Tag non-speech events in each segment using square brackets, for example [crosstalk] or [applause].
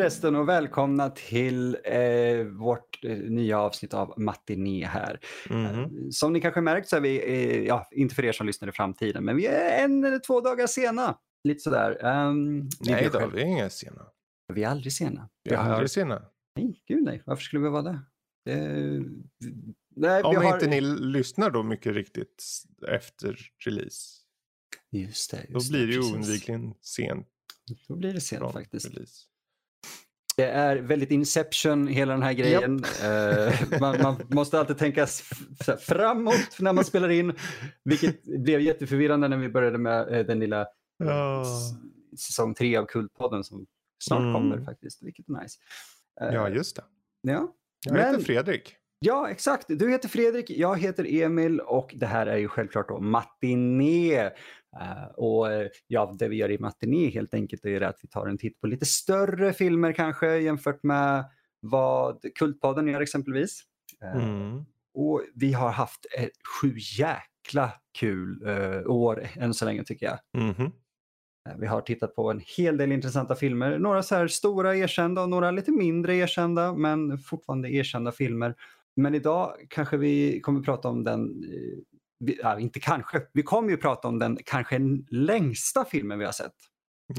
förresten och välkomna till eh, vårt eh, nya avsnitt av Matiné här. Mhm. Som ni kanske märkt så är vi, eh, ja, inte för er som lyssnar i framtiden, men vi är en eller två dagar sena. Lite sådär. Um, Nej då, själv- vi är inga sena. vi är aldrig sena. Vi är har- aldrig sena. Nej, gud nej. Varför skulle vi vara det? Eh, nej, Om vi har... inte ni lyssnar då mycket riktigt efter release. Just det. Då Just blir det ju oundvikligen sent Då blir det sent faktiskt. release. Det är väldigt Inception hela den här grejen. Eh, man, man måste alltid tänka framåt när man spelar in. Vilket blev jätteförvirrande när vi började med eh, den lilla s- säsong tre av Kultpodden som snart Mm. kommer faktiskt. Vilket är nice. Eh, Ja, just det. ja. Jag Men- heter Fredrik. Ja, exakt. Du heter Fredrik, jag heter Emil och det här är ju självklart då Matiné. Eh, och eh, ja, det vi gör i Matiné helt enkelt är att vi tar en titt på lite större filmer kanske jämfört med vad Kultpodden gör exempelvis. Eh, Mm. Och vi har haft ett sju jäkla kul år än så länge tycker jag. Eh, Vi har tittat på en hel del intressanta filmer. Några så här stora erkända och några lite mindre erkända men fortfarande erkända filmer. Men idag kanske vi kommer prata om den, eh, vi, ja, inte kanske, vi kommer ju prata om den kanske längsta filmen vi har sett.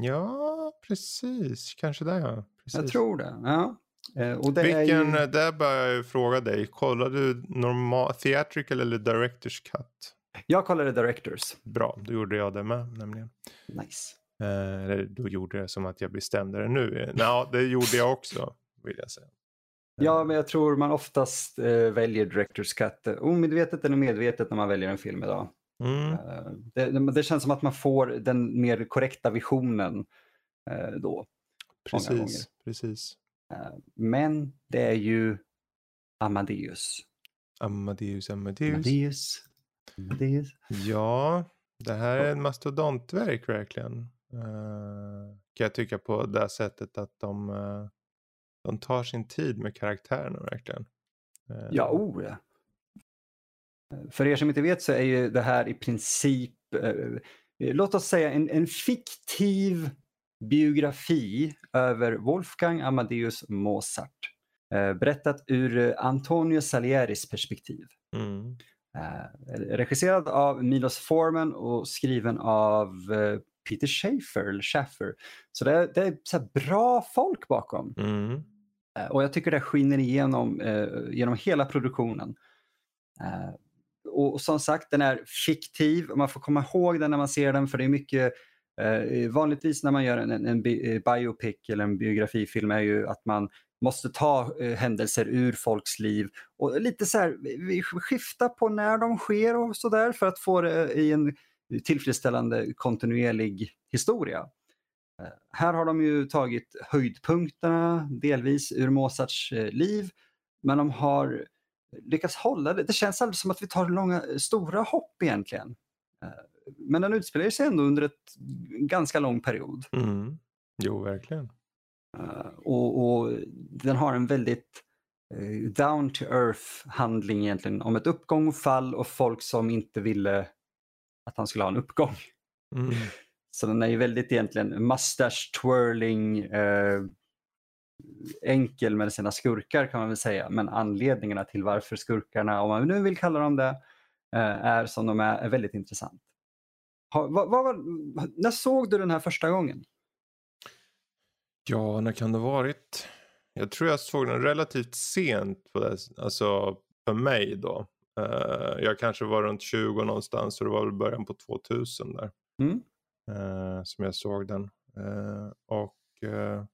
Ja, precis. Kanske det ja. Precis. Jag tror det. Ja. Eh, Och det Vilken, ju, där bör jag fråga dig. Kollar du normal, theatrical eller director's cut? jag kollade Directors. Bra, då gjorde jag det med nämligen. Nice. Eh, då gjorde jag som att jag bestämde det nu. Ja, det gjorde jag också, vill jag säga. Ja, men jag tror man oftast eh, väljer Directors Cut. Omedvetet eller medvetet när man väljer en film idag. Mm. Eh, Det, det- känns som att man får den mer korrekta visionen eh, då. Precis, precis. Eh, Men det är ju Amadeus. Amadeus, Amadeus. Amadeus. Amadeus. Ja, det här är ett mastodontverk verkligen. Uh, kan jag tycka på det sättet att de, eh, de tar sin tid med karaktärerna verkligen. Eh, Ja, oh ja. Eh, För er som inte vet så är ju det här i princip, eh, låt oss säga en, en fiktiv biografi över Wolfgang Amadeus Mozart. Eh, berättat ur eh, Antonio Salieris perspektiv. Mm. Eh, regisserad av Milos Forman och skriven av eh, Peter Schaffer. Eller Schaffer. Så det är, det är så bra folk bakom. Mm. Eh, och jag tycker det skiner igenom eh, genom hela produktionen. Eh, och som sagt, den är fiktiv. Man får komma ihåg den när man ser den för det är mycket eh, vanligtvis när man gör en, en, en eh, biopic eller en biografifilm är ju att man måste ta eh, händelser ur folks liv och lite så här, vi på när de sker och så där för att få det eh, i en tillfredsställande kontinuerlig historia. Här har de ju tagit höjdpunkterna delvis ur Mozarts eh, liv men de har lyckats hålla det. Det känns aldrig som att vi tar långa, stora hopp egentligen. Eh, Men den utspelar sig ändå under ett ganska lång period. Mm. Jo, verkligen. Eh, Och, och den har en väldigt down to earth handling egentligen om ett uppgång och fall och folk som inte ville att han skulle ha en uppgång. Mm. Så den är ju väldigt egentligen mustache twirling, eh, enkel med sina skurkar kan man väl säga. Men anledningarna till varför skurkarna, om man nu vill kalla dem det, eh, är som de är, är väldigt intressant. Ha, vad, vad, när såg du den här första gången? Ja, när kan det ha varit? Jag tror jag såg den relativt sent på det, alltså för mig då. Eh, jag kanske var runt 20 någonstans så det var väl början på 2000 där. Mm. Eh, som jag såg den. Eh, och eh,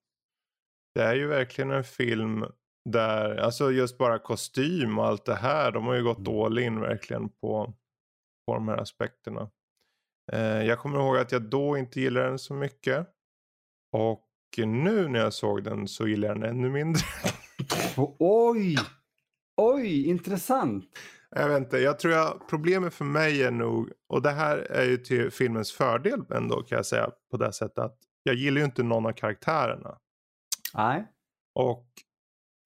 det är ju verkligen en film där, alltså just bara kostym och allt det här, de har ju gått all in verkligen på, på de här aspekterna. Jag kommer ihåg att jag då inte gillade den så mycket. Och nu när jag såg den så gillar jag den ännu mindre. Oj! Oj, intressant. Jag vet inte, jag tror jag problemet för mig är nog, och det här är ju till filmens fördel ändå kan jag säga på det sättet att jag gillar ju inte någon av karaktärerna. Nej. Och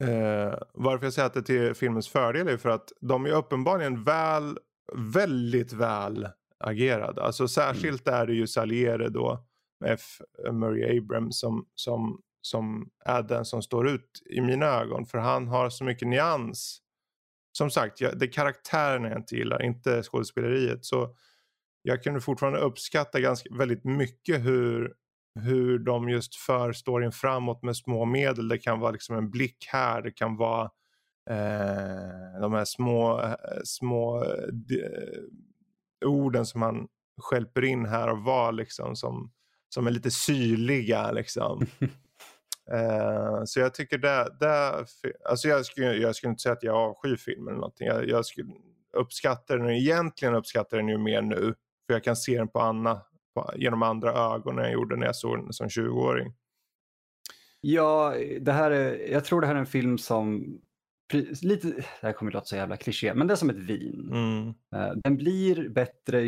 eh, varför jag säger att det är till filmens fördel är för att de är uppenbarligen väl, väldigt väl agerade. Alltså särskilt mm. är det ju Salieri då, F. Murray Abrams som, som, som är den som står ut i mina ögon. För han har så mycket nyans. Som sagt, jag, det är karaktären jag inte gillar, inte skådespeleriet. Så jag kunde fortfarande uppskatta ganska, väldigt mycket hur hur de just för storyn framåt med små medel. Det kan vara liksom en blick här, det kan vara eh, de här små, eh, små de, orden som han skälper in här och var liksom som, som är lite syrliga liksom. [laughs] Eh, så jag tycker det, det alltså jag skulle, jag skulle inte säga att jag avskyr filmen eller någonting. Jag, jag skulle uppskatta den, egentligen uppskattar den ju mer nu. För jag kan se den på Anna genom andra ögon än jag gjorde när jag såg den som 20-åring. Ja, det här är, jag tror det här är en film som, lite, det här kommer att låta så jävla kliché, men det är som ett vin. Mm. Eh, den blir bättre,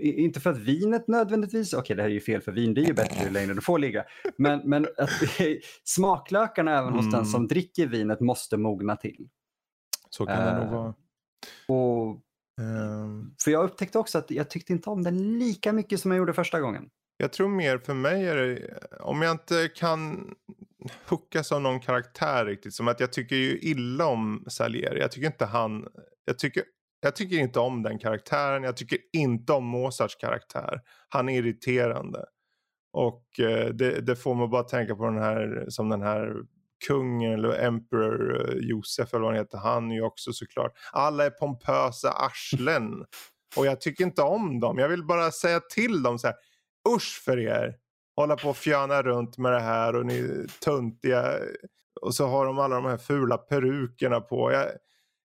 inte för att vinet nödvändigtvis, okej det här är ju fel för vin blir ju bättre ju längre det får ligga, men, men att [laughs] smaklökarna även mm. hos den mm. som dricker vinet måste mogna till. Så kan det nog eh, vara. Och Um, för jag upptäckte också att jag tyckte inte om den lika mycket som jag gjorde första gången. Jag tror mer för mig är det, om jag inte kan hookas av någon karaktär riktigt, som att jag tycker ju illa om Salieri. Jag tycker inte han, jag tycker, jag tycker inte om den karaktären, jag tycker inte om Mozarts karaktär. Han är irriterande. Och eh, det, det, får man bara tänka på den här, som den här kungen eller Emperor eh, Josef eller vad han heter, han är ju också såklart. Alla är pompösa arslen. [laughs] Och jag tycker inte om dem. Jag vill bara säga till dem så här. Usch för er. Hålla på och fjöna runt med det här och ni är töntiga. Och så har de alla de här fula perukerna på. Jag,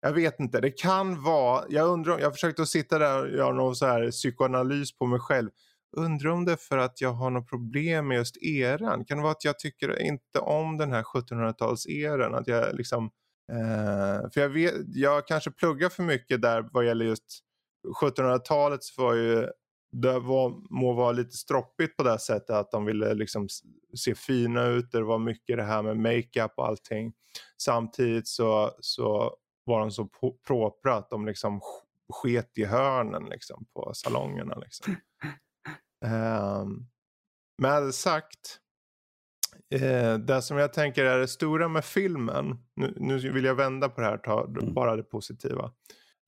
jag vet inte, det kan vara, jag undrar, jag försökte att sitta där och göra någon så här psykoanalys på mig själv. Undrar om det är för att jag har något problem med just eran. Kan det vara att jag tycker inte om den här 1700-talseran? Att jag liksom... Eh, för jag, vet, jag kanske pluggar för mycket där vad gäller just 1700-talet så var ju det var, må vara lite stroppigt på det sättet att de ville liksom se fina ut. Det var mycket det här med makeup och allting. Samtidigt så, så var de så propra att de liksom sket i hörnen liksom på salongerna. Liksom. Um, [laughs] med sagt, eh, det som jag tänker är det stora med filmen, nu, nu vill jag vända på det här, ta mm. bara det positiva.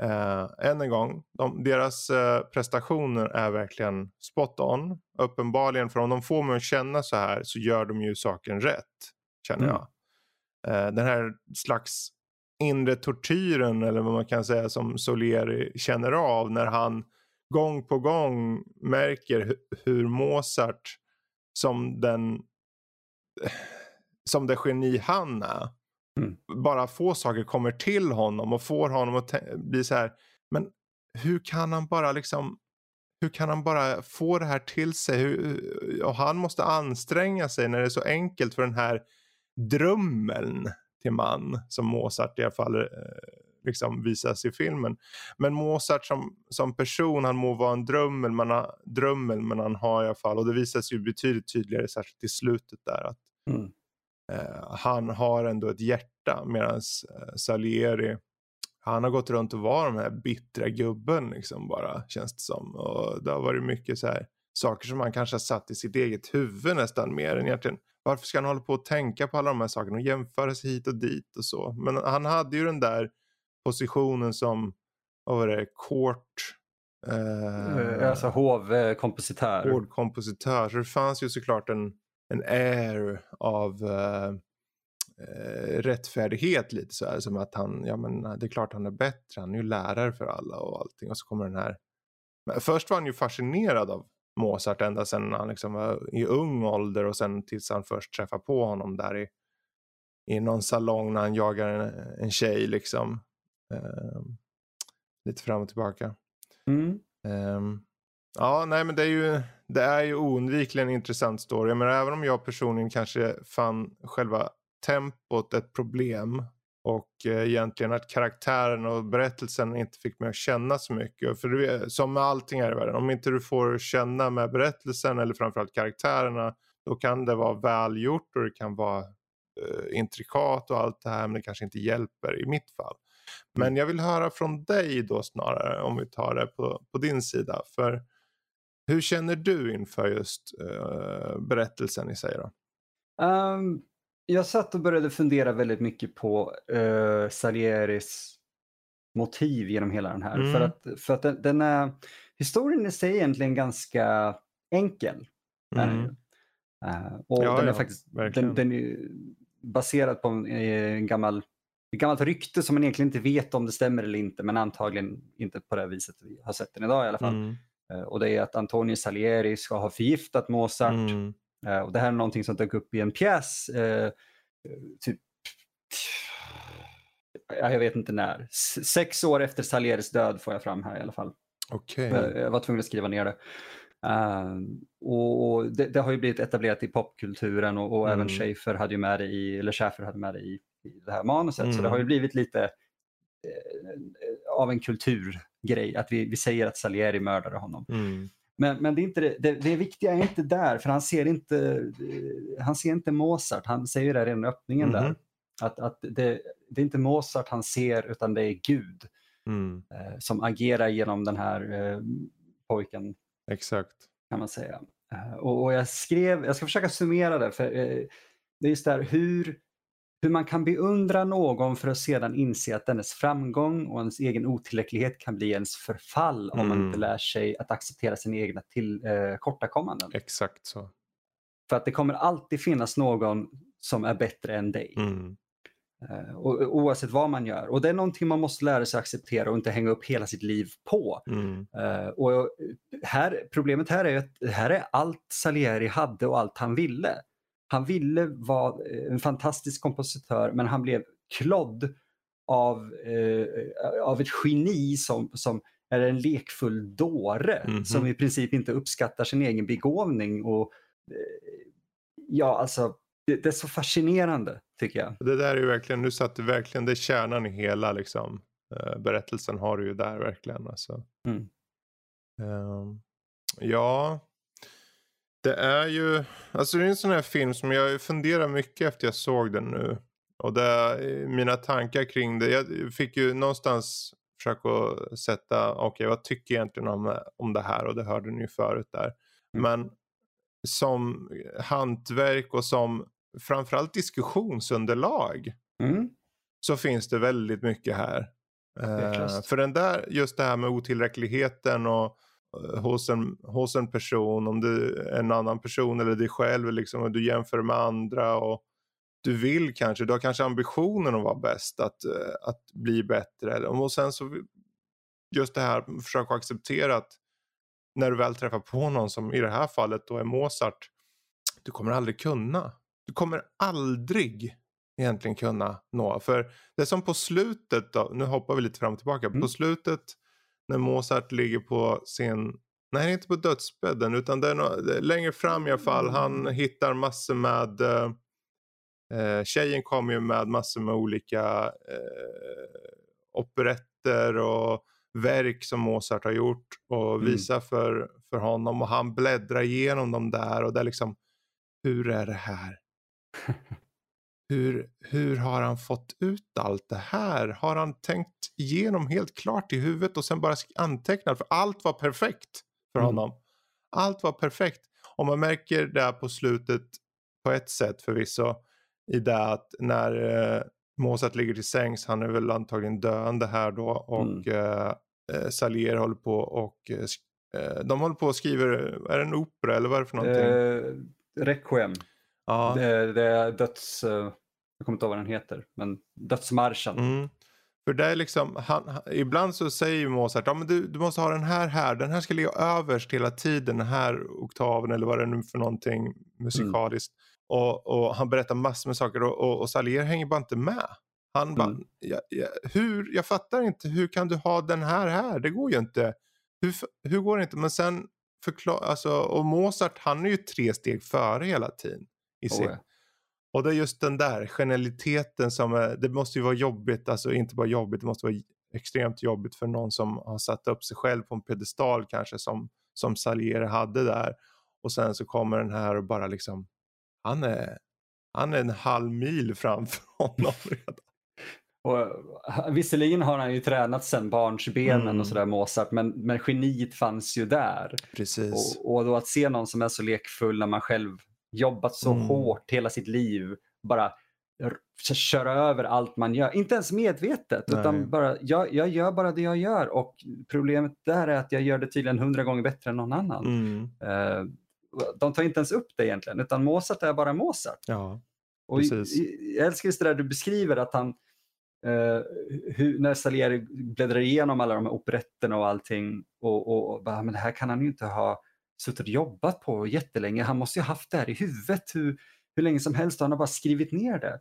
Uh, än en gång, de, deras uh, prestationer är verkligen spot on. Uppenbarligen, för om de får mig att känna så här så gör de ju saken rätt, känner mm. jag. Uh, den här slags inre tortyren, eller vad man kan säga, som Solieri känner av när han gång på gång märker hur Mozart som den som det geni han är. Mm. Bara få saker kommer till honom och får honom att bli så här. Men hur kan han bara liksom hur kan han bara få det här till sig? Hur, och han måste anstränga sig när det är så enkelt för den här drömmen till man som Mozart i alla fall eh, liksom visas i filmen. Men Mozart som, som person, han må vara en drömmel men, han, drömmel, men han har i alla fall, och det visas ju betydligt tydligare särskilt i slutet där, att mm. Eh, han har ändå ett hjärta medan eh, Salieri han har gått runt och var den här bittra gubben liksom bara känns det som. Och det har varit mycket så här saker som han kanske har satt i sitt eget huvud nästan mer än egentligen. Varför ska han hålla på och tänka på alla de här sakerna och jämföra sig hit och dit och så. Men han hade ju den där positionen som, vad var det, court... Eh, alltså hovkompositör. Hovkompositör. Så det fanns ju såklart en, en air av eh, rättfärdighet lite så här. Som att han, ja men det är klart han är bättre, han är ju lärare för alla och allting. Och så kommer den här. Men först var han ju fascinerad av Mozart ända sedan han liksom var i ung ålder och sen tills han först träffade på honom där i, i någon salong när han jagar en, en tjej liksom. Um, lite fram och tillbaka. Mm. Um, ja, nej men det är ju, det är ju oundvikligen en intressant story. Men även om jag personligen kanske fann själva tempot ett problem Och eh, egentligen att karaktären och berättelsen inte fick mig att känna så mycket. För du, som med allting här i världen, om inte du får känna med berättelsen eller framförallt karaktärerna, då kan det vara välgjort och det kan vara eh, intrikat och allt det här, men det kanske inte hjälper i mitt fall. Men jag vill höra från dig då snarare, om vi tar det på, på din sida. För hur känner du inför just uh, berättelsen i sig då? Um, jag satt och började fundera väldigt mycket på uh, Salieris motiv genom hela den här. Mm. För att, för att den, den, är, historien i sig är egentligen ganska enkel. Mm. Uh, och ja, den är ja, faktiskt den, den, är baserad på en, en gammal ett gammalt rykte som man egentligen inte vet om det stämmer eller inte, men antagligen inte på det viset vi har sett den idag i alla fall. Mm. Uh, och det är att Antonio Salieri ska ha förgiftat Mozart. Mm. Uh, och det här är någonting som dök upp i en pjäs, uh, typ jag vet inte när. Sex år efter Salieris död får jag fram här i alla fall. Okay. Jag var tvungen att skriva ner det. Uh, och det, det, har ju blivit etablerat i popkulturen och, och mm. även Schaefer hade ju med det i, eller Schäfer hade med det i, i det här manuset. Mm. Så det har ju mm. blivit lite eh, av en kulturgrej att vi, vi säger att Salieri mördade honom. Mm. Men, men det, är inte det, det, det, viktiga är inte där, för han ser inte, han ser inte Mozart. Han säger det redan i öppningen där. Mm-hmm. Att, att det, det är inte Mozart han ser, utan det är Gud mm. eh, som agerar genom den här eh, pojken. Exakt. Kan man säga. Eh, och, och, jag skrev, jag ska försöka summera det, för eh, det är just där hur, hur man kan beundra någon för att sedan inse att dennes framgång och ens egen otillräcklighet kan bli ens förfall mm. om man inte mm. lär sig att acceptera sina egna till, eh, kortakommanden. Exakt så. För att det kommer alltid finnas någon som är bättre än dig. Mm. Uh, oavsett vad man gör. Och det är någonting man måste lära sig acceptera och inte hänga upp hela sitt liv på. Mm. Uh, och här, problemet här är att här är allt Salieri hade och allt han ville. Han ville vara eh, en fantastisk kompositör men han blev klodd av, uh, av ett geni som, som är en lekfull dåre mm -hmm. som i princip inte uppskattar sin egen begåvning. Och, ja, alltså det, det, är så fascinerande tycker jag. Det där är ju verkligen, nu satte verkligen, det är kärnan i hela liksom, uh, berättelsen har du ju där verkligen. Alltså. Mm. Uh, ja, det är ju, alltså det är en sån här film som jag funderar mycket efter jag såg den nu. Och det, mina tankar kring det, jag fick ju någonstans försöka sätta, okej okay, vad tycker jag egentligen om, om det här och det hörde ni ju förut där. Mm. Men som hantverk och som framförallt diskussionsunderlag mm. så finns det väldigt mycket här. Uh, för den där, just det här med otillräckligheten och hos, en, hos en person, om du är en annan person eller dig själv, liksom, och du jämför med andra och du vill kanske, du har kanske ambitionen att vara bäst, att, uh, att bli bättre. Och sen så just det här, försöka acceptera att när du väl träffar på någon som i det här fallet då är Mozart, du kommer aldrig kunna. Du kommer aldrig egentligen kunna nå. För det är som på slutet, då, nu hoppar vi lite fram och tillbaka, mm. på slutet när Mozart ligger på sin, nej inte på dödsbädden utan det är, no, längre fram i alla fall, han hittar massor med eh, eh, Tjejen kommer ju med massor med olika eh, operetter och verk som Mozart har gjort och mm. visar för, för honom och han bläddrar igenom dem där och det är liksom hur är det här? [laughs] hur, hur har han fått ut allt det här? Har han tänkt igenom helt klart i huvudet och sen bara antecknat? För allt var perfekt för mm. honom. Allt var perfekt. Och man märker det på slutet på ett sätt förvisso. I det att när eh, Mozart ligger till sängs, han är väl antagligen döende här då och mm. eh, eh Salier håller på och eh, eh, de håller på och skriver, är det en opera eller vad är det för någonting? Eh, Requiem. Ja. Det, det är döds... Eh, jag kommer inte ihåg vad den heter, men dödsmarschen. Mm. För det är liksom, han, han, ibland så säger Mozart, ja, men du, du måste ha den här här, den här ska ligga överst hela tiden, den här oktaven eller vad det är nu för någonting musikaliskt. Mm. Och, och, han berättar massor med saker och, och, och Salier hänger bara inte med. Han bara, mm. ja, ja, hur, jag fattar inte, hur kan du ha den här här? Det går ju inte. Hur, hur går det inte? Men sen förklara, alltså, och Mozart han är ju tre steg före hela tiden. I sig. Oh, ja. Och det är just den där genialiteten som är, det måste ju vara jobbigt, alltså inte bara jobbigt, det måste vara extremt jobbigt för någon som har satt upp sig själv på en pedestal kanske som, som Salieri hade där. Och sen så kommer den här och bara liksom, han är, han är en halv mil framför honom [laughs] redan. Och, visserligen har han ju tränat sedan barnsbenen mm. och sådär Mozart, men, men geniet fanns ju där. Precis. Och, och då att se någon som är så lekfull när man själv jobbat så mm. hårt hela sitt liv, bara köra över allt man gör. Inte ens medvetet, Nej. utan bara, jag, jag gör bara det jag gör och problemet där är att jag gör det tydligen hundra gånger bättre än någon annan. Mm. Uh, de tar inte ens upp det egentligen, utan Mozart är bara Mozart. Ja, och jag älskar just det där du beskriver att han, uh, hur, när Salieri bläddrar igenom alla de här operetterna och allting och, och, och bara, men det här kan han ju inte ha suttit och jobbat på jättelänge. Han måste ju ha haft det här i huvudet hur, hur länge som helst och han har bara skrivit ner det.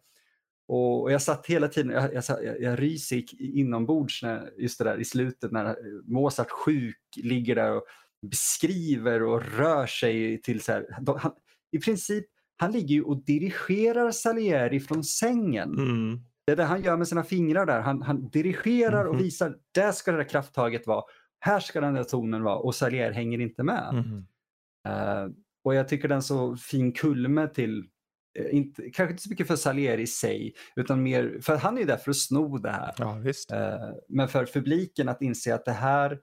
Och, jag satt hela tiden, jag, jag, jag, jag ryser inombords när, just det där i slutet när Mozart sjuk ligger där och beskriver och rör sig till så här, han, i princip, han ligger ju och dirigerar Salieri från sängen. Mm. Det är det han gör med sina fingrar där. Han, han dirigerar mm. och mhm. visar, där ska det där krafttaget vara. Här ska den där tonen vara och Salieri hänger inte med. Mm. Uh, och jag tycker den så fin kulme till, uh, inte, kanske inte så mycket för Salieri i sig, utan mer, för han är ju där för att sno det här. Ja, uh, men för publiken att inse att det här,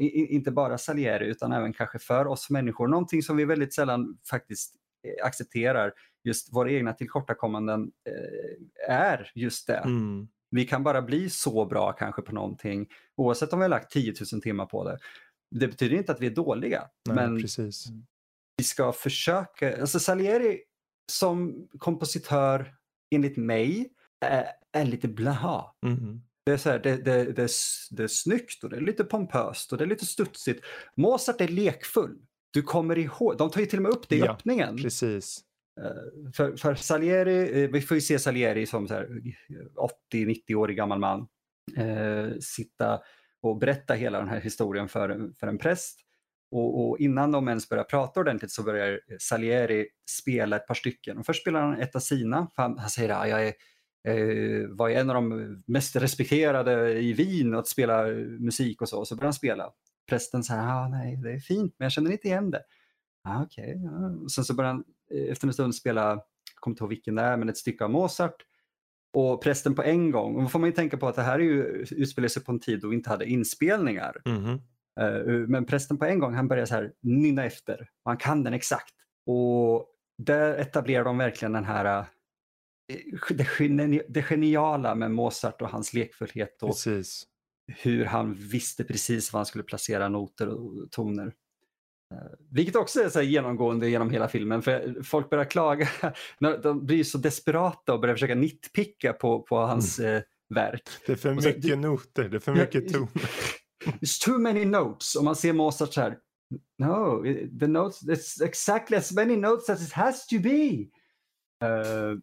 i, inte bara Salieri utan även kanske för oss människor, någonting som vi väldigt sällan faktiskt accepterar, just våra egna tillkortakommanden är just det. Mm. Vi kan bara bli så bra kanske på någonting oavsett om vi har lagt 10 000 timmar på det. Det betyder inte att vi är dåliga. Nej, men precis. vi ska försöka. Alltså Salieri som kompositör enligt mig är, är lite blaha. Mm. Det är, så här, det, det, det, det är snyggt och det är lite pompöst och det är lite studsigt. Mozart är lekfull. Du kommer ihåg, de tar ju till och med upp det i ja, öppningen. Precis. Eh, för, för Salieri, eh, vi får ju se Salieri som 80-90-årig eh, gammal man eh, sitta och berätta hela den här historien för, för en präst. Och, och, innan de ens börjar prata ordentligt så börjar Salieri spela ett par stycken. Och först spelar han ett av sina, han, han säger att jag är, eh, var en av de mest respekterade i Wien att spela musik och så. Och så börjar han spela. Prästen säger, ah, nej det är fint men jag känner inte igen det. Ah, okay, ja. Sen så börjar han efter en stund spela, jag kommer inte ihåg vilken det är, men ett stycke av Mozart och prästen på en gång. Och då får man ju tänka på att det här är ju, utspelar sig på en tid då vi inte hade inspelningar. Mm. Men prästen på en gång, han börjar så här nynna efter. Och han kan den exakt. Och där etablerar de verkligen den här eh, det, det geniala med Mozart och hans lekfullhet och Precis. hur han visste precis var han skulle placera noter och toner. Vilket också är så genomgående genom hela filmen för folk börjar klaga, [laughs] när de blir så desperata och börjar försöka nitpicka på, på hans mm. eh, verk. Det är för så, mycket det, noter, det är för mycket toner. [laughs] It's too many notes och man ser Mozart så här, no, the notes, it's exactly as many notes as it has to be. Uh,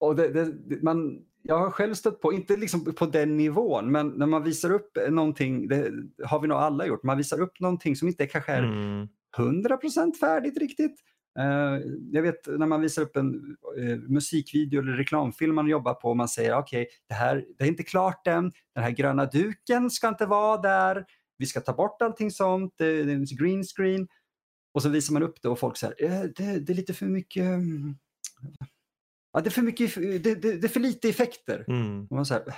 och det, det, man, jag har själv stött på, inte liksom på den nivån, men när man visar upp någonting, det har vi nog alla gjort, man visar upp någonting som inte kanske är mm. 100% färdigt riktigt. Uh, jag vet när man visar upp en uh, musikvideo eller reklamfilm man jobbar på och man säger okej, okay, det här det är inte klart än, den här gröna duken ska inte vara där, vi ska ta bort allting sånt, det, är en green screen. Och så visar man upp det och folk säger uh, det, det, är lite för mycket um, ja, det, är för mycket det, det, det är för lite effekter. Mm. Och man säger,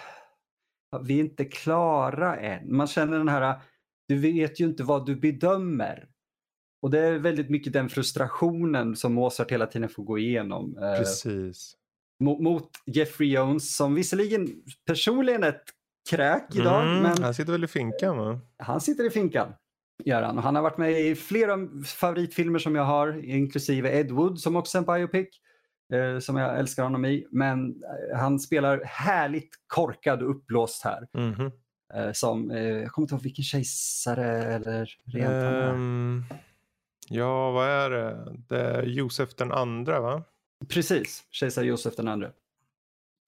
vi är inte klara än. Man känner den här, du vet ju inte vad du bedömer. Och det är väldigt mycket den frustrationen som Mozart hela tiden får gå igenom. Eh, Precis. Mot, mot Jeffrey Jones som visserligen personligen är ett kräk idag. Mm, men han sitter väl i finkan va? Han sitter i finkan. Gör han. han har varit med i flera favoritfilmer som jag har, inklusive Ed Wood som också är en biopic. Eh, som jag älskar honom i. Men eh, han spelar härligt korkad och uppblåst här. Mm som, jag kommer inte ihåg vilken kejsare eller rent um, Ja, vad är det? Det är Josef den andra va? Precis, kejsar Josef den andra.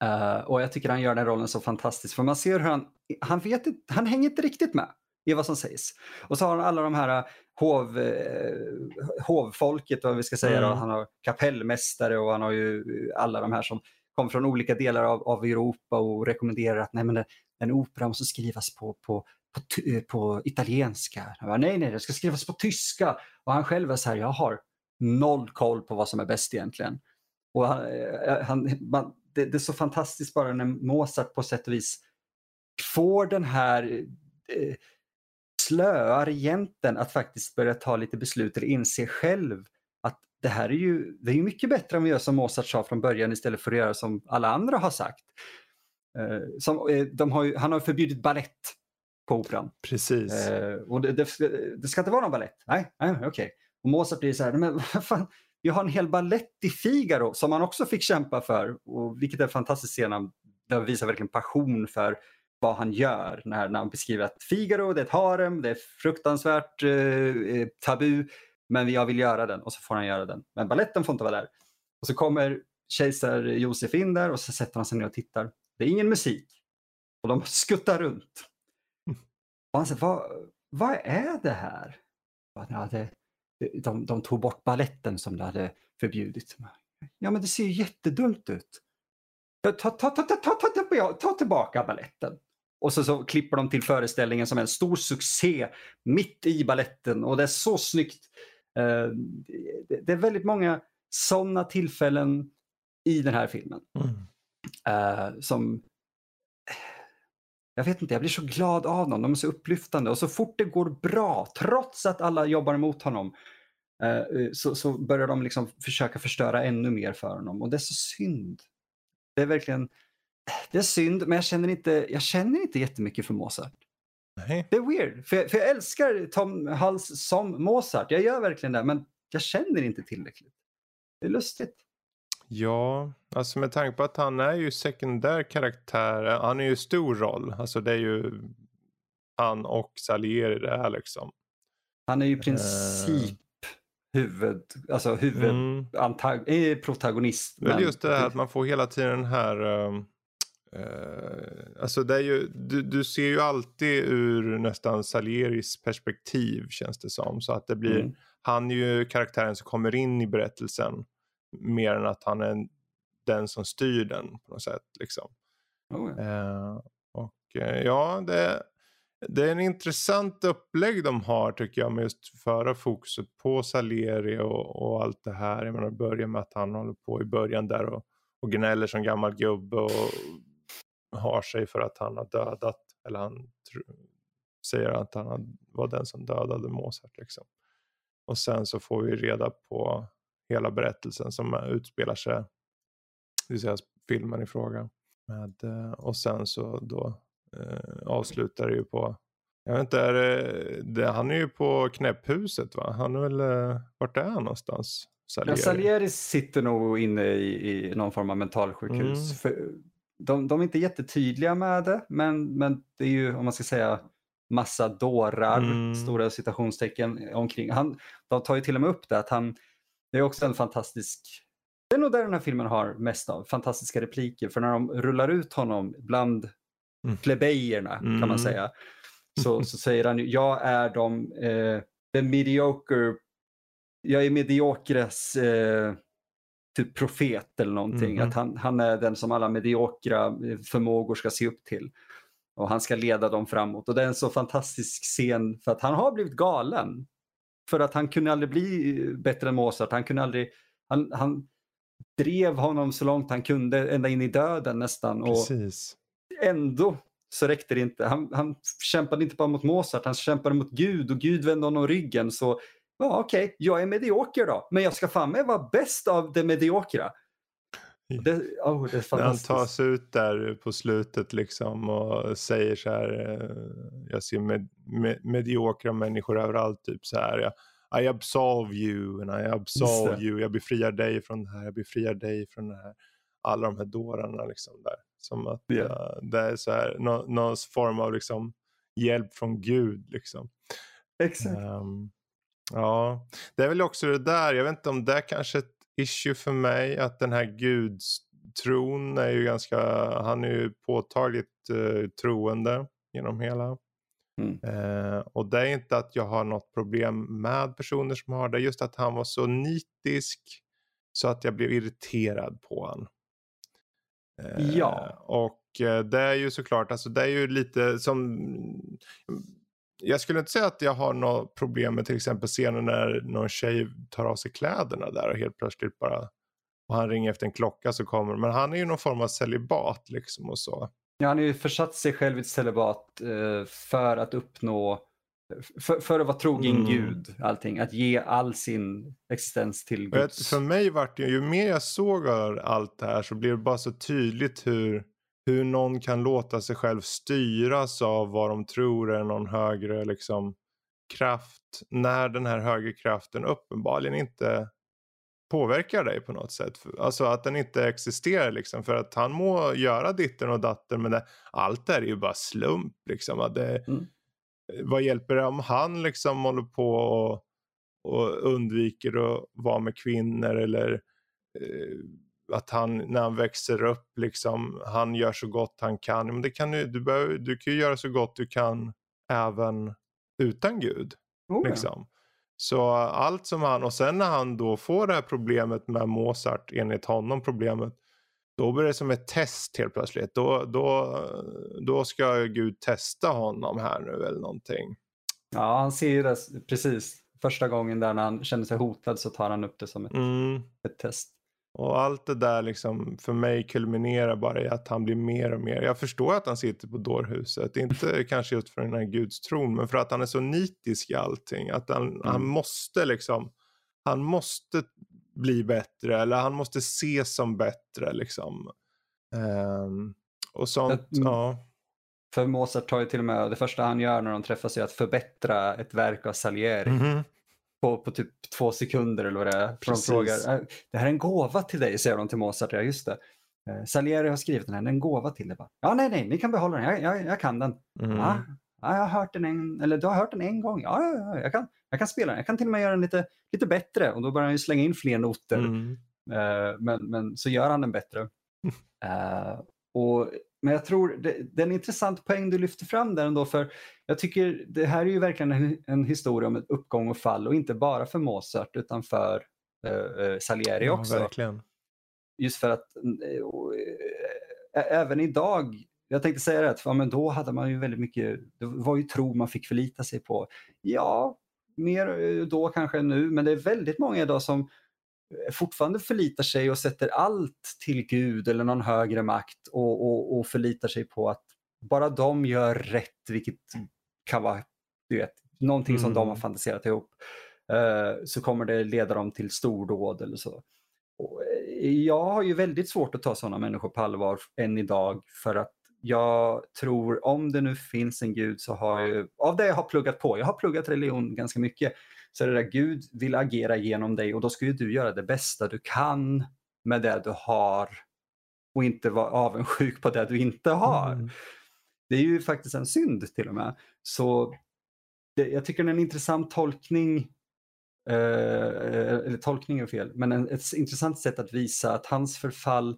Uh, och jag tycker han gör den rollen så fantastisk. För man ser hur han, han vet inte, han hänger inte riktigt med i vad som sägs. Och så har han alla de här hov, eh, hovfolket, vad vi ska säga. Mm. Han har kapellmästare och han har ju alla de här som kommer från olika delar av, av Europa och rekommenderar att nej, men en opera måste skrivas på, på, på, eh, på italienska. Bara, nej, nej, det ska skrivas på tyska. Och han själv är så här, jag har noll koll på vad som är bäst egentligen. Och han, eh, eh, han man, det, det, är så fantastiskt bara när Mozart på sätt och vis får den här eh, slöa regenten att faktiskt börja ta lite beslut eller inse själv att det här är ju, det är mycket bättre om vi gör som Mozart sa från början istället för att göra som alla andra har sagt. Eh, som, eh, de har ju, han har förbjudit ballett på operan. Precis. Eh, och det, det, det, ska inte vara någon ballett. Nej, nej okej. Okay. Och Mozart blir så här, men vad fan, vi har en hel ballett i Figaro som han också fick kämpa för. Och, vilket är en fantastisk scen där visar verkligen passion för vad han gör när, när han beskriver att Figaro det är ett harem, det är fruktansvärt eh, eh, tabu, men jag vill göra den och så får han göra den. Men balletten får inte vara där. Och så kommer kejsar Josef in där och så sätter han sig ner och tittar. Det är ingen musik. Och de skuttar runt. Och han säger, vad, vad är det här? Ja, det, de, de tog bort balletten som de hade förbjudit. Ja, men det ser ju jättedumt ut. Ta, ta, ta, ta, ta, ta, ta tillbaka balletten. Och så, så klipper de till föreställningen som en stor succé mitt i balletten och det är så snyggt. Uh, det, det, är väldigt många sådana tillfällen i den här filmen. Mm. Uh, som jag vet inte, jag blir så glad av dem. De är så upplyftande och så fort det går bra, trots att alla jobbar emot honom, uh, så, så, börjar de liksom försöka förstöra ännu mer för honom och det är så synd. Det är verkligen det är synd, men jag känner inte, jag känner inte jättemycket för Mozart. Nej. Det är weird, för jag, för jag älskar Tom Hals som Mozart. Jag gör verkligen det, men jag känner inte tillräckligt. Det är lustigt. Ja, alltså med tanke på att han är ju sekundär karaktär. Han är ju stor roll. Alltså det är ju han och Salieri det här liksom. Han är ju i princip uh... huvud, alltså huvudprotagonist. Mm. Men... just det här att man får hela tiden den här um Uh, alltså det är ju, du, du, ser ju alltid ur nästan Salieris perspektiv känns det som. Så att det blir, mm. han är ju karaktären som kommer in i berättelsen. Mer än att han är den som styr den på något sätt. Liksom. Oh, uh, och uh, ja, det, det är en intressant upplägg de har tycker jag med just föra fokuset på Salieri och, och allt det här. Jag menar börja med att han håller på i början där och, och gnäller som gammal gubbe och har sig för att han har dödat, eller han säger att han var den som dödade Mozart. Liksom. Och sen så får vi reda på hela berättelsen som utspelar sig, det vill säga filmen i fråga. Med, eh, och sen så då eh, avslutar det ju på, jag vet inte, är det, det, han är ju på knäpphuset va? Han är väl, eh, vart är han någonstans? Salieri. Ja, Salieri sitter nog inne i, i någon form av mentalsjukhus. Mm. För de, de är inte jättetydliga med det, men, men det är ju om man ska säga massa dårar, mm. stora citationstecken omkring. Han, de tar ju till och med upp det att han, det är också en fantastisk, det är nog där den här filmen har mest av, fantastiska repliker. För när de rullar ut honom bland mm. plebejerna mm. kan man mm. säga, så, så säger han ju, jag är de, eh, the mediocre, jag är mediokres eh, typ profet eller någonting. Mm. Att han, han är den som alla mediokra eh, förmågor ska se upp till. Och han ska leda dem framåt. Och det är en så fantastisk scen för att han har blivit galen. För att han kunde aldrig bli eh, bättre än Mozart. Han kunde aldrig, han, han drev honom så långt han kunde, ända in i döden nästan. Precis. Och ändå så räckte det inte. Han, han kämpade inte bara mot Mozart, han kämpade mot Gud och Gud vände honom ryggen. Så ja okej, okay, jag är medioker då, men jag ska fan med vara bäst av det mediokra. Det, oh, det. När han tar sig ut där på slutet liksom och säger så här, eh, jag ser med, med, mediokra människor överallt, typ så här, jag, I absolve you and I absolve you, jag befriar dig från det här, jag befriar dig från det här. Alla de här dårarna liksom där. Som att yeah. uh, det är så här, no, någon form av liksom hjälp från Gud liksom. Exakt. Um, Ja, det är väl också det där. Jag vet inte om det kanske issue för mig. Att den här gudstron är ju ganska, han är ju påtagligt uh, troende genom hela. Mm. Eh, och det är inte att jag har något problem med personer som har det, just att han var så nitisk så att jag blev irriterad på honom. Eh, ja. Och eh, det är ju såklart, alltså det är ju lite som jag skulle inte säga att jag har något problem med till exempel scenen när någon tjej tar av sig kläderna där och helt plötsligt bara och han ringer efter en klocka så kommer Men han är ju någon form av celibat liksom och så. Ja, han har ju försatt sig själv i ett celibat eh, för att uppnå, för, för att vara trogen mm. Gud, allting. Att ge all sin existens till Gud. För mig vart det ju mer jag såg allt det här så blev det bara så tydligt hur, hur någon kan låta sig själv styras av vad de tror är någon högre liksom, kraft. När den här högre kraften uppenbarligen inte påverkar dig på något sätt. Alltså att den inte existerar liksom. För att han må göra ditten och datten men det, allt det är ju bara slump liksom. Att det, mm. Vad hjälper det om han liksom håller på och, och undviker att vara med kvinnor eller eh, att han när han växer upp liksom han gör så gott han kan. Men det kan du, du, behöver, du kan ju göra så gott du kan även utan Gud. Oh, liksom. Så allt som han, och sen när han då får det här problemet med Mozart, enligt honom problemet, då blir det som ett test helt plötsligt. Då, då, då ska Gud testa honom här nu eller någonting. Ja, han ser ju det precis. Första gången där när han känner sig hotad så tar han upp det som ett, mm. ett test. Och allt det där liksom för mig kulminerar bara i att han blir mer och mer. Jag förstår att han sitter på dårhuset. Inte kanske just för den här gudstron men för att han är så nitisk i allting. Att han, mm. han måste liksom. Han måste bli bättre eller han måste ses som bättre liksom. Um, och sånt, mm. ja. För Mozart tar ju till och med, det första han gör när de träffas är att förbättra ett verk av Salieri. Mm -hmm på, på typ två sekunder eller vad det är. de frågar, äh, det här är en gåva till dig, säger de till Mozart. Ja, just det. Eh, Salieri har skrivit den här, det är en gåva till dig. Ja, nej, nej, ni kan behålla den, jag, jag, jag kan den. Mm. Ja, jag har hört den en, eller du har hört den en gång. Ja, ja, ja jag, kan, jag kan spela den, jag kan till och med göra den lite, lite bättre. Och då börjar han ju slänga in fler noter. Mm. Uh, men, men så gör han den bättre. Uh, [laughs] och men jag tror det, det, är en intressant poäng du lyfter fram där ändå för jag tycker det här är ju verkligen en, en historia om ett uppgång och fall och inte bara för Mozart utan för uh, Salieri ja, också. Verkligen. Just för att äh, även idag, jag tänkte säga det, att ja, men då hade man ju väldigt mycket, det var ju tro man fick förlita sig på. Ja, mer då kanske än nu, men det är väldigt många idag som fortfarande förlitar sig och sätter allt till Gud eller någon högre makt och, och, och förlitar sig på att bara de gör rätt, vilket kan vara du vet, någonting mm. som de har mm. fantiserat ihop, uh, så kommer det leda dem till stordåd eller så. Och eh, jag har ju väldigt svårt att ta sådana människor på allvar än idag för att jag tror om det nu finns en gud så har jag, av det jag har pluggat på, jag har pluggat religion ganska mycket, så är det där Gud vill agera genom dig och då ska ju du göra det bästa du kan med det du har och inte vara avundsjuk på det du inte har. Mm. Det är ju faktiskt en synd till och med. Så det, jag tycker det är en intressant tolkning, eh, eller tolkning är fel, men en, ett intressant sätt att visa att hans förfall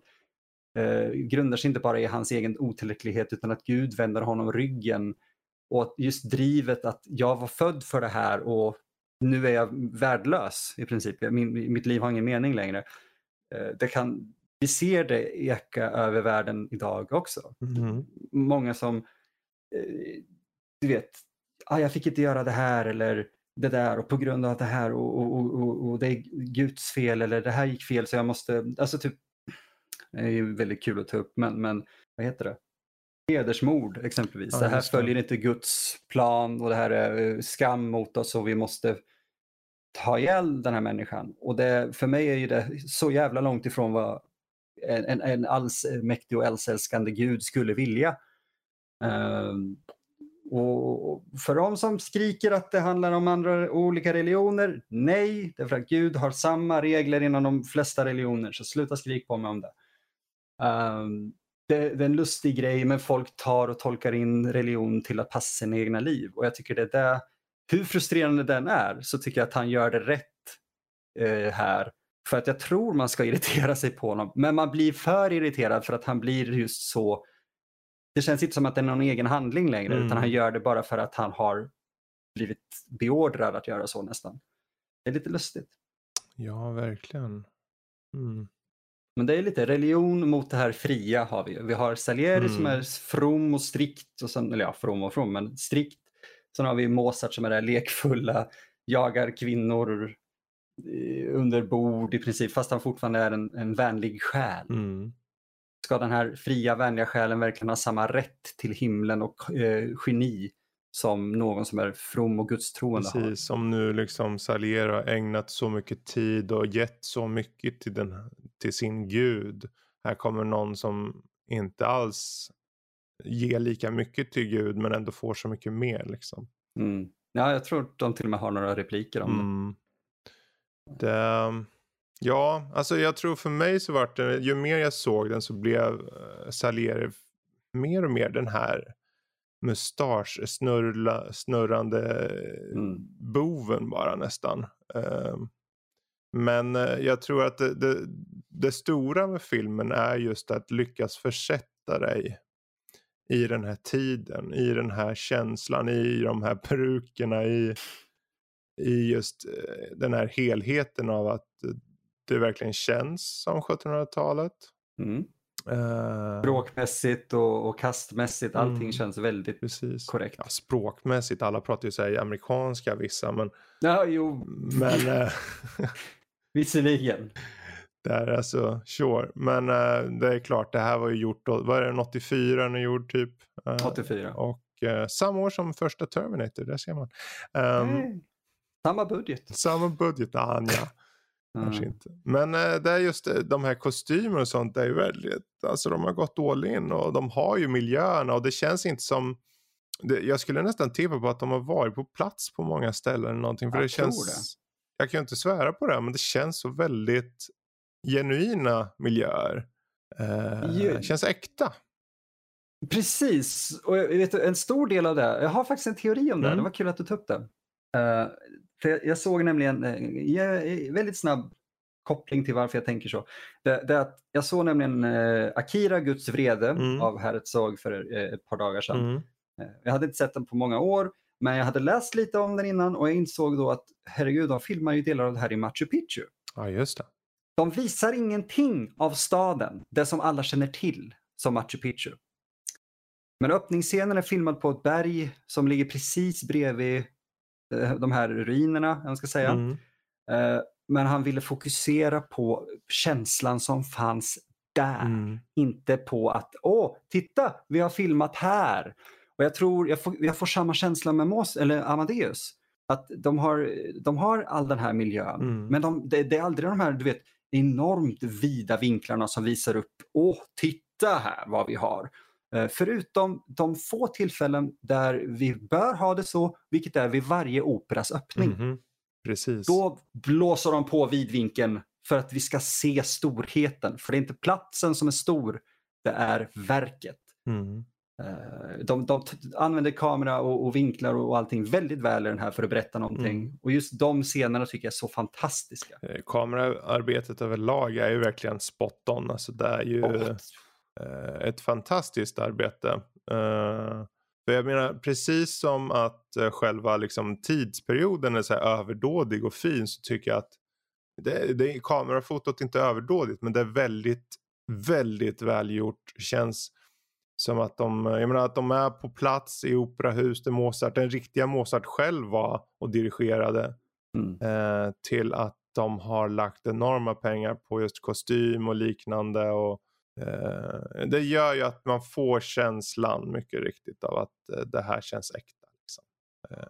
eh, grundar sig inte bara i hans egen otillräcklighet utan att Gud vänder honom ryggen och just drivet att jag var född för det här och nu är jag värdelös i princip. Min, mitt liv har ingen mening längre. Eh, det kan, vi ser det eka över världen idag också. Mm. Många som, eh, du vet, ah, jag fick inte göra det här eller det där och på grund av det här och, och, och, och det är Guds fel eller det här gick fel så jag måste, alltså typ, det är ju väldigt kul att ta upp men, men vad heter det? Hedersmord exempelvis. Ja, det här följer inte Guds plan och det här är eh, skam mot oss och vi måste ta ihjäl den här människan. Och det, för mig är ju det så jävla långt ifrån vad en, en, en allsmäktig och allsälskande gud skulle vilja. Um, och för de som skriker att det handlar om andra olika religioner, nej, därför att Gud har samma regler inom de flesta religioner, så sluta skrik på mig om det. Um, det, det, är en lustig grej, men folk tar och tolkar in religion till att passa sina egna liv. Och jag tycker det är det hur frustrerande den är så tycker jag att han gör det rätt eh, här. För att jag tror man ska irritera sig på honom. Men man blir för irriterad för att han blir just så det känns inte som att det är någon egen handling längre Mm. utan han gör det bara för att han har blivit beordrad att göra så nästan. Det är lite lustigt. Ja, verkligen. Mm. Men det är lite religion mot det här fria har vi ju. Vi har Salieri som Mm. är from och strikt, och sen, eller ja, from och from, men strikt. Sen har vi Mozart som är det här lekfulla, jagar kvinnor under bord i princip, fast han fortfarande är en, en vänlig själ. Mm. Ska den här fria, vänliga själen verkligen ha samma rätt till himlen och eh, geni som någon som är from och gudstroende har? Precis, som nu liksom Salieri har ägnat så mycket tid och gett så mycket till, den, till sin gud. Här kommer någon som inte alls ger lika mycket till gud men ändå får så mycket mer liksom. Mm. Ja, jag tror de till och med har några repliker om. Mm. det. Ja, alltså jag tror för mig så vart det, ju mer jag såg den så blev eh, Salieri mer och mer den här mustasch snurla, snurrande Mm. boven bara nästan. Eh, Men eh, jag tror att det, det, det stora med filmen är just att lyckas försätta dig i den här tiden, i den här känslan, i de här perukerna, i, i just eh, den här helheten av att det verkligen känns som 1700-talet. Mm. Eh, Språkmässigt och, och kastmässigt, allting Mm. känns väldigt Precis. korrekt. Ja, språkmässigt, alla pratar ju så här amerikanska vissa, men, Ja, jo, men [laughs] [laughs] visserligen. det är alltså sure. Men eh, det är klart, det här var ju gjort, vad är det, 84 den gjord typ? Eh, 84. Och eh, samma år som första Terminator, där ser man. Ehm, Nej. Samma budget. Samma budget, Anja. [laughs] Kanske Mm. inte. Men det är just de här kostymerna och sånt, det är ju väldigt, alltså de har gått all in och de har ju miljöerna och det känns inte som, det, jag skulle nästan tippa på att de har varit på plats på många ställen eller någonting. För Jag det tror känns, jag kan ju inte svära på det, men det känns så väldigt genuina miljöer. Eh, känns äkta. Precis, och jag vet en stor del av det, jag har faktiskt en teori om det, Mm. det var kul att du tog upp det. Eh, för jag, såg nämligen, uh, jag, väldigt snabb koppling till varför jag tänker så. Det, det att jag såg nämligen eh, Akira, Guds vrede Mm. av Herzog för eh, ett par dagar sedan. Mm. Eh, Jag hade inte sett den på många år, men jag hade läst lite om den innan och jag insåg då att herregud, de filmar ju delar av det här i Machu Picchu. Ja, just det. De visar ingenting av staden, det som alla känner till som Machu Picchu. Men öppningsscenen är filmad på ett berg som ligger precis bredvid eh, de här ruinerna, man ska säga. Mm. Eh, Men han ville fokusera på känslan som fanns där. Mm. Inte på att, åh, titta, vi har filmat här. Och jag tror, jag får, jag får samma känsla med Mos, eller Amadeus. Att de har, de har all den här miljön. Mm. Men de, det, det är aldrig de här, du vet, enormt vida vinklarna som visar upp, åh, titta här vad vi har. Eh, Förutom de få tillfällen där vi bör ha det så, vilket är vid varje operas öppning. Mhm. Precis. Då blåser de på vidvinkeln för att vi ska se storheten. För det är inte platsen som är stor, det är verket. Mm. Eh, De, de använder kamera och, och vinklar och allting väldigt väl i den här för att berätta någonting. Mm. Och just de scenerna tycker jag är så fantastiska. Eh, Kameraarbetet överlag är ju verkligen spot on. Alltså det är ju eh, ett fantastiskt arbete. För jag menar, precis som att själva liksom, tidsperioden är så här överdådig och fin så tycker jag att det, det, kamerafotot är inte överdådigt men det är väldigt, väldigt välgjort. Känns som att de, jag menar, att de är på plats i operahus där Mozart, den riktiga Mozart själv var och dirigerade Mm. eh, till att de har lagt enorma pengar på just kostym och liknande. Och, eh, det gör ju att man får känslan mycket riktigt av att eh, det här känns äkta. Liksom.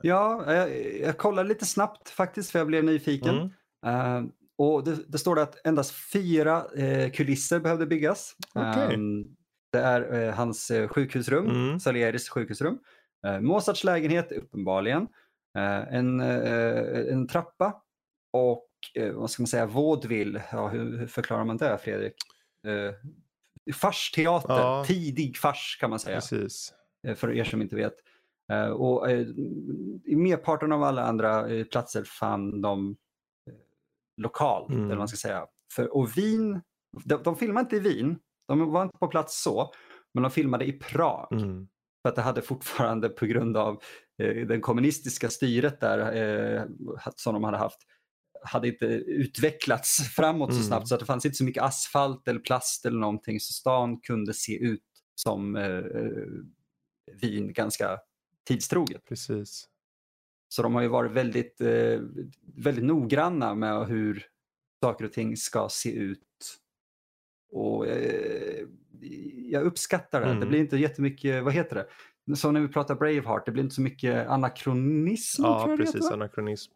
Ja, jag, jag kollade lite snabbt faktiskt för jag blev nyfiken. Mm. Eh, och det, det står det att endast fyra eh, kulisser behövde byggas. Okej. Ehm, det är eh, hans eh, sjukhusrum, Mm. Salieris sjukhusrum. Eh, Mozarts lägenhet uppenbarligen. Eh, en, eh, en trappa och eh, vad ska man säga, vaudeville. Ja, hur, hur förklarar man det Fredrik? Farsteater, Ja. tidig fars kan man säga Precis. för er som inte vet. Och i merparten av alla andra platser fann de lokalt, Mm. eller vad man ska säga. För, och Wien, de, de filmade inte i Wien, de var inte på plats så, Men de filmade i Prag. Mm. För att det hade fortfarande på grund av eh, det kommunistiska styret där eh, som de hade haft hade inte utvecklats framåt så Mm. snabbt så att det fanns inte så mycket asfalt eller plast eller någonting så stan kunde se ut som eh, eh, Wien ganska tidstroget. Precis. Så de har ju varit väldigt, eh, väldigt noggranna med hur saker och ting ska se ut. Och eh, jag uppskattar det. Det Mm. blir inte jättemycket, vad heter det? Som när vi pratar Braveheart, det blir inte så mycket anakronism. Ja, det precis. heter? Anakronism.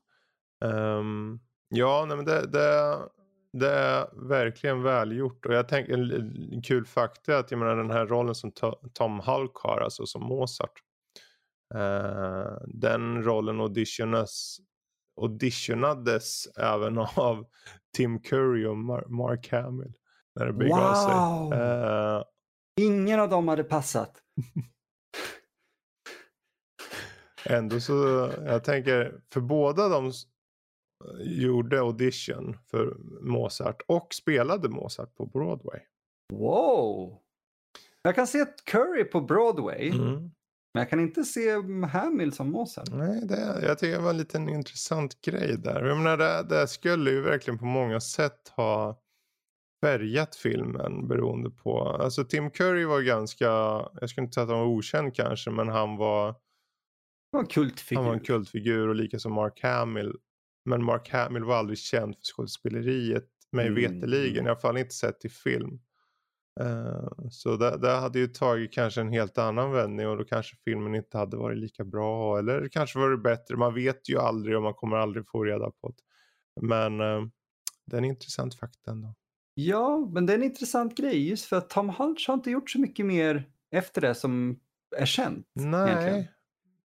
Ehm, ja, nej, men det, det, det är verkligen välgjort. Och jag tänker, en, kul fakta är att jag menar, den här rollen som To- Tom Hulk har, alltså som Mozart. eh, den rollen auditionas, auditionades även [laughs] av Tim Curry och Mar- Mark Hamill. När det begav sig. Wow! Eh, Ingen av dem hade passat. Ändå så, jag tänker, för båda de gjorde audition för Mozart och spelade Mozart på Broadway. Wow! Jag kan se Curry på Broadway, Mm. men jag kan inte se Hamill som Mozart. Nej, det, jag tycker det var en liten intressant grej där. Jag menar, det, det skulle ju verkligen på många sätt ha färgat filmen beroende på. Alltså Tim Curry var ganska, jag skulle inte säga att han var okänd kanske, men han var, Det var en kultfigur. han var en kultfigur och lika som Mark Hamill. Men Mark Hamill var aldrig känd för skådespeleriet, mig Mm. veterligen. I alla fall inte sett i film. Eh, så det, det hade ju tagit kanske en helt annan vändning och då kanske filmen inte hade varit lika bra. Eller kanske varit bättre. Man vet ju aldrig och man kommer aldrig få reda på det. Men eh, det är en intressant fakta ändå. Ja, men det är en intressant grej just för att Tom Hulce har inte gjort så mycket mer efter det som är känt. egentligen. Nej.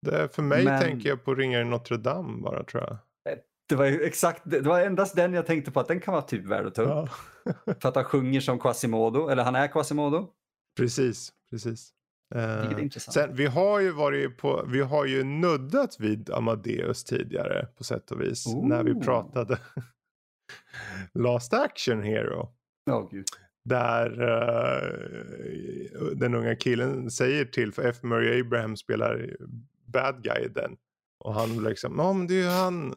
Det är, för mig Men- tänker jag på Ringar i Notre Dame bara tror jag. Det var exakt, det var endast den jag tänkte på att den kan vara typ värd att ta upp. Ja. För att han sjunger som Quasimodo, eller han är Quasimodo. precis, precis. Eh, intressant. Sen, vi har ju varit på, vi har ju nuddat vid Amadeus tidigare på sätt och vis. När vi pratade [laughs] Last Action Hero. Ja, gud. Där eh, den unga killen säger till, för F. Murray Abraham spelar bad guy den. Och han liksom, ja men det är ju han.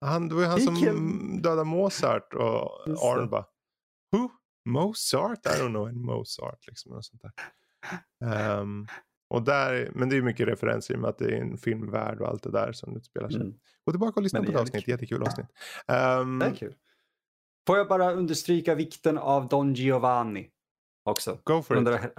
han det var ju han som Vilken- dödade Mozart. Och. Arn bara, who? Mozart? I don't know en Mozart. Liksom, och sånt där. Ehm, och där, men det är mycket referenser i och med att det är en filmvärld och allt det där som utspelar sig. Mm. Gå tillbaka och lyssna Men på det ett avsnitt, jättekul avsnitt. Ehm, Det är kul. Får jag bara understryka vikten av Don Giovanni också. go for it. Under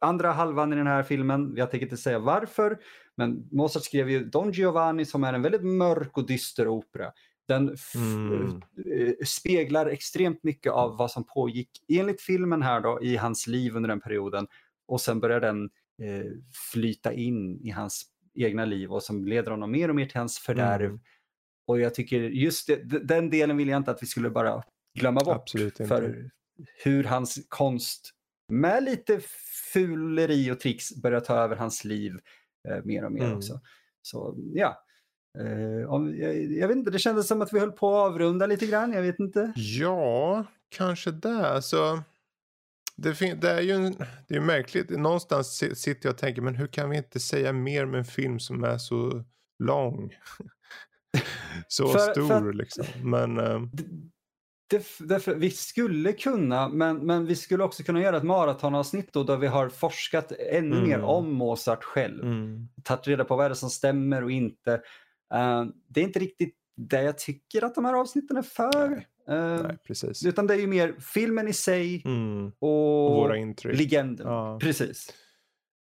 andra halvan i den här filmen, jag tänker inte säga varför, men Mozart skrev ju Don Giovanni som är en väldigt mörk och dyster opera. Den Mm. eh, speglar extremt mycket av vad som pågick enligt filmen här då i hans liv under den perioden och sen börjar den eh, flyta in i hans egna liv och som leder honom mer och mer till hans fördärv. Mm. Och jag tycker just det, den delen vill jag inte att vi skulle bara glömma bort. Absolut inte. För hur hans konst med lite fuleri och tricks börjar ta över hans liv eh, mer och mer Mm. också. Så ja, eh, om, jag, jag vet inte, det kändes som att vi höll på att avrunda lite grann, jag vet inte. Ja, kanske det. Alltså, det, det är ju en, det är märkligt. Någonstans si- sitter jag och tänker, men hur kan vi inte säga mer med en film som är så lång? [laughs] så För- stor för att- liksom. Men eh, det- Därför, vi skulle kunna, men, men vi skulle också kunna göra ett maratonavsnitt då, där vi har forskat ännu Mm. mer om Mozart själv. mm, tagit reda på vad är det som stämmer och inte. Eh, det är inte riktigt det jag tycker att de här avsnitten är för. Nej. Eh, nej, precis. utan det är ju mer filmen i sig Mm, och, våra intryck. legenden. Ja. Precis.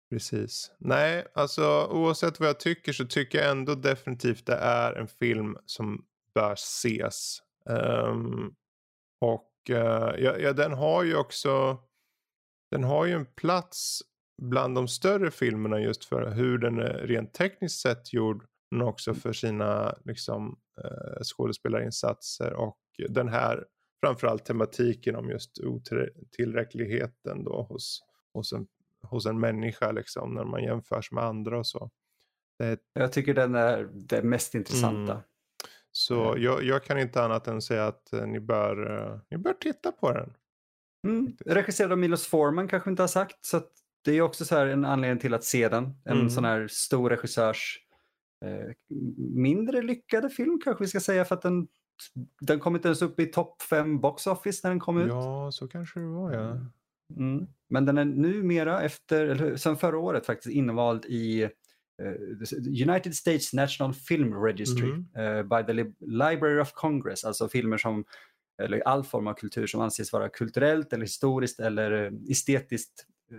Precis. Nej, alltså oavsett vad jag tycker så tycker jag ändå definitivt det är en film som bör ses. Ehm, och eh, ja, ja, den har ju också, den har ju en plats bland de större filmerna just för hur den är rent tekniskt sett gjord. Men också för sina liksom, eh, skådespelarinsatser och den här framförallt tematiken om just otillräckligheten då hos, hos en hos en människa liksom när man jämförs med andra och så. Det Jag tycker den är det mest intressanta. Mm. Så jag, jag kan inte annat än säga att eh, ni, bör, eh, ni bör titta på den. Mm. Regisserad av Milos Forman kanske vi inte har sagt. Så det är också så här en anledning till att se den. En Mm. sån här stor regissörs eh, mindre lyckade film kanske vi ska säga för att den, den kom inte ens upp i topp fem box office när den kom ut. Ja, så kanske det var ja. Mm. Men den är numera efter, eller sen förra året faktiskt invald i United States National Film Registry Mhm. eh, by the Lib- Library of Congress, alltså filmer som, eller all form av kultur som anses vara kulturellt eller historiskt eller eh, estetiskt eh,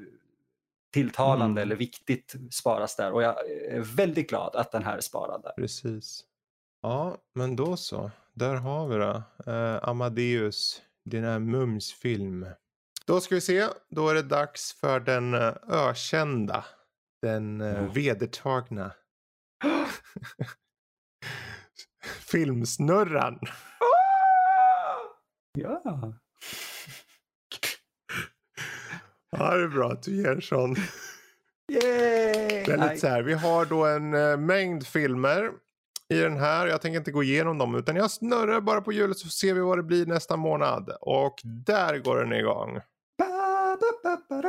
tilltalande Mm. eller viktigt sparas där och jag är väldigt glad att den här är sparad där. Precis. Ja, men då så. Där har vi det. Eh, Amadeus, din här mumsfilm. Då ska vi se. Då är det dags för den eh, ökända. Den eh, Ja. vedertagna. [gasps] Filmsnurran. Ja, [laughs] Ja, det är bra att du ger en sån. Yay! Så här, vi har då en eh, mängd filmer i den här. Jag tänker inte gå igenom dem utan jag snurrar bara på hjulet så ser vi vad det blir nästa månad. Och där går den igång. Ba, ba, ba,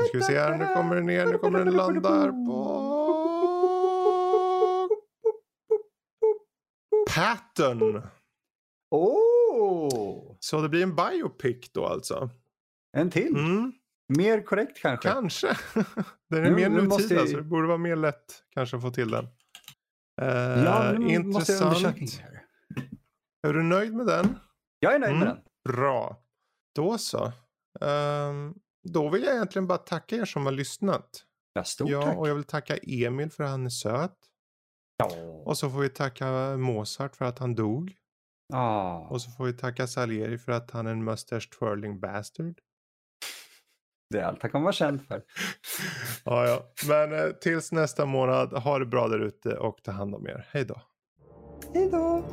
Nu ska vi se här, nu kommer den ner, nu kommer den landa här på... Pattern. Åh! Så det blir en biopic då alltså. En till? Mm, Mer korrekt kanske? kanske. [laughs] Den är Nu- mer nu måste nutida jag- så det borde vara mer lätt kanske att få till den. Eh, Ja, nu måste jag intressant. Är du nöjd med den? Jag är nöjd med Mm. den. Bra. Då så. Ehm, då vill jag egentligen bara tacka er som har lyssnat. Ja, stort ja, tack. och jag vill tacka Emil för att han är söt. Ja. Och så får vi tacka Mozart för att han dog. Ah. Och så får vi tacka Salieri för att han är en mustache twirling bastard. Det är allt han kommer vara känd för. [laughs] Ja, ja. Men eh, tills nästa månad, ha det bra där ute och ta hand om er. Hej då. Hej då!